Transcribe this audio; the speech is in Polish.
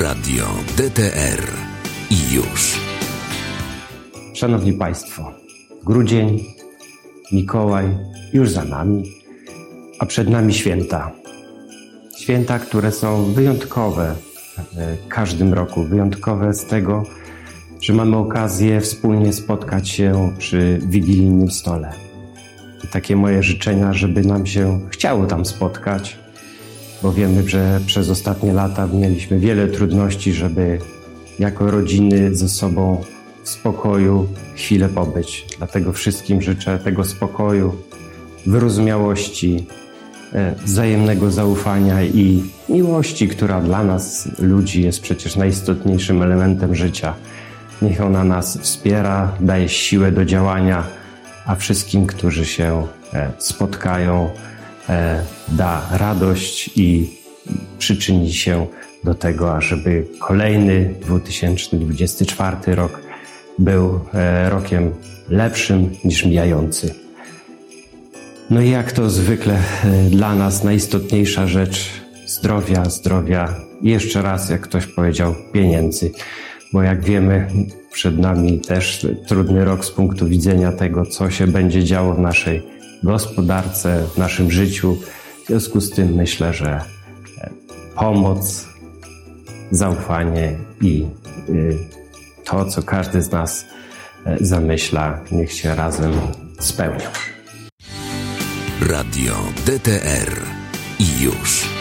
Radio DTR i już. Szanowni Państwo, grudzień, Mikołaj już za nami, a przed nami święta. Święta, które są wyjątkowe w każdym roku. Wyjątkowe z tego, że mamy okazję wspólnie spotkać się przy wigilijnym stole. I takie moje życzenia, żeby nam się chciało tam spotkać, bo wiemy, że przez ostatnie lata mieliśmy wiele trudności, żeby jako rodziny ze sobą w spokoju chwilę pobyć. Dlatego wszystkim życzę tego spokoju, wyrozumiałości, e, wzajemnego zaufania i miłości, która dla nas, ludzi, jest przecież najistotniejszym elementem życia. Niech ona nas wspiera, daje siłę do działania, a wszystkim, którzy się e, spotkają, da radość i przyczyni się do tego, ażeby kolejny 2024 rok był e, rokiem lepszym niż mijający. No i jak to zwykle dla nas najistotniejsza rzecz zdrowia, zdrowia i jeszcze raz, jak ktoś powiedział, pieniędzy. Bo jak wiemy, przed nami też trudny rok z punktu widzenia tego, co się będzie działo w naszej gospodarce, w naszym życiu. W związku z tym myślę, że e, pomoc, zaufanie i y, to, co każdy z nas e, zamyśla, niech się razem spełnia. Radio DTR i już.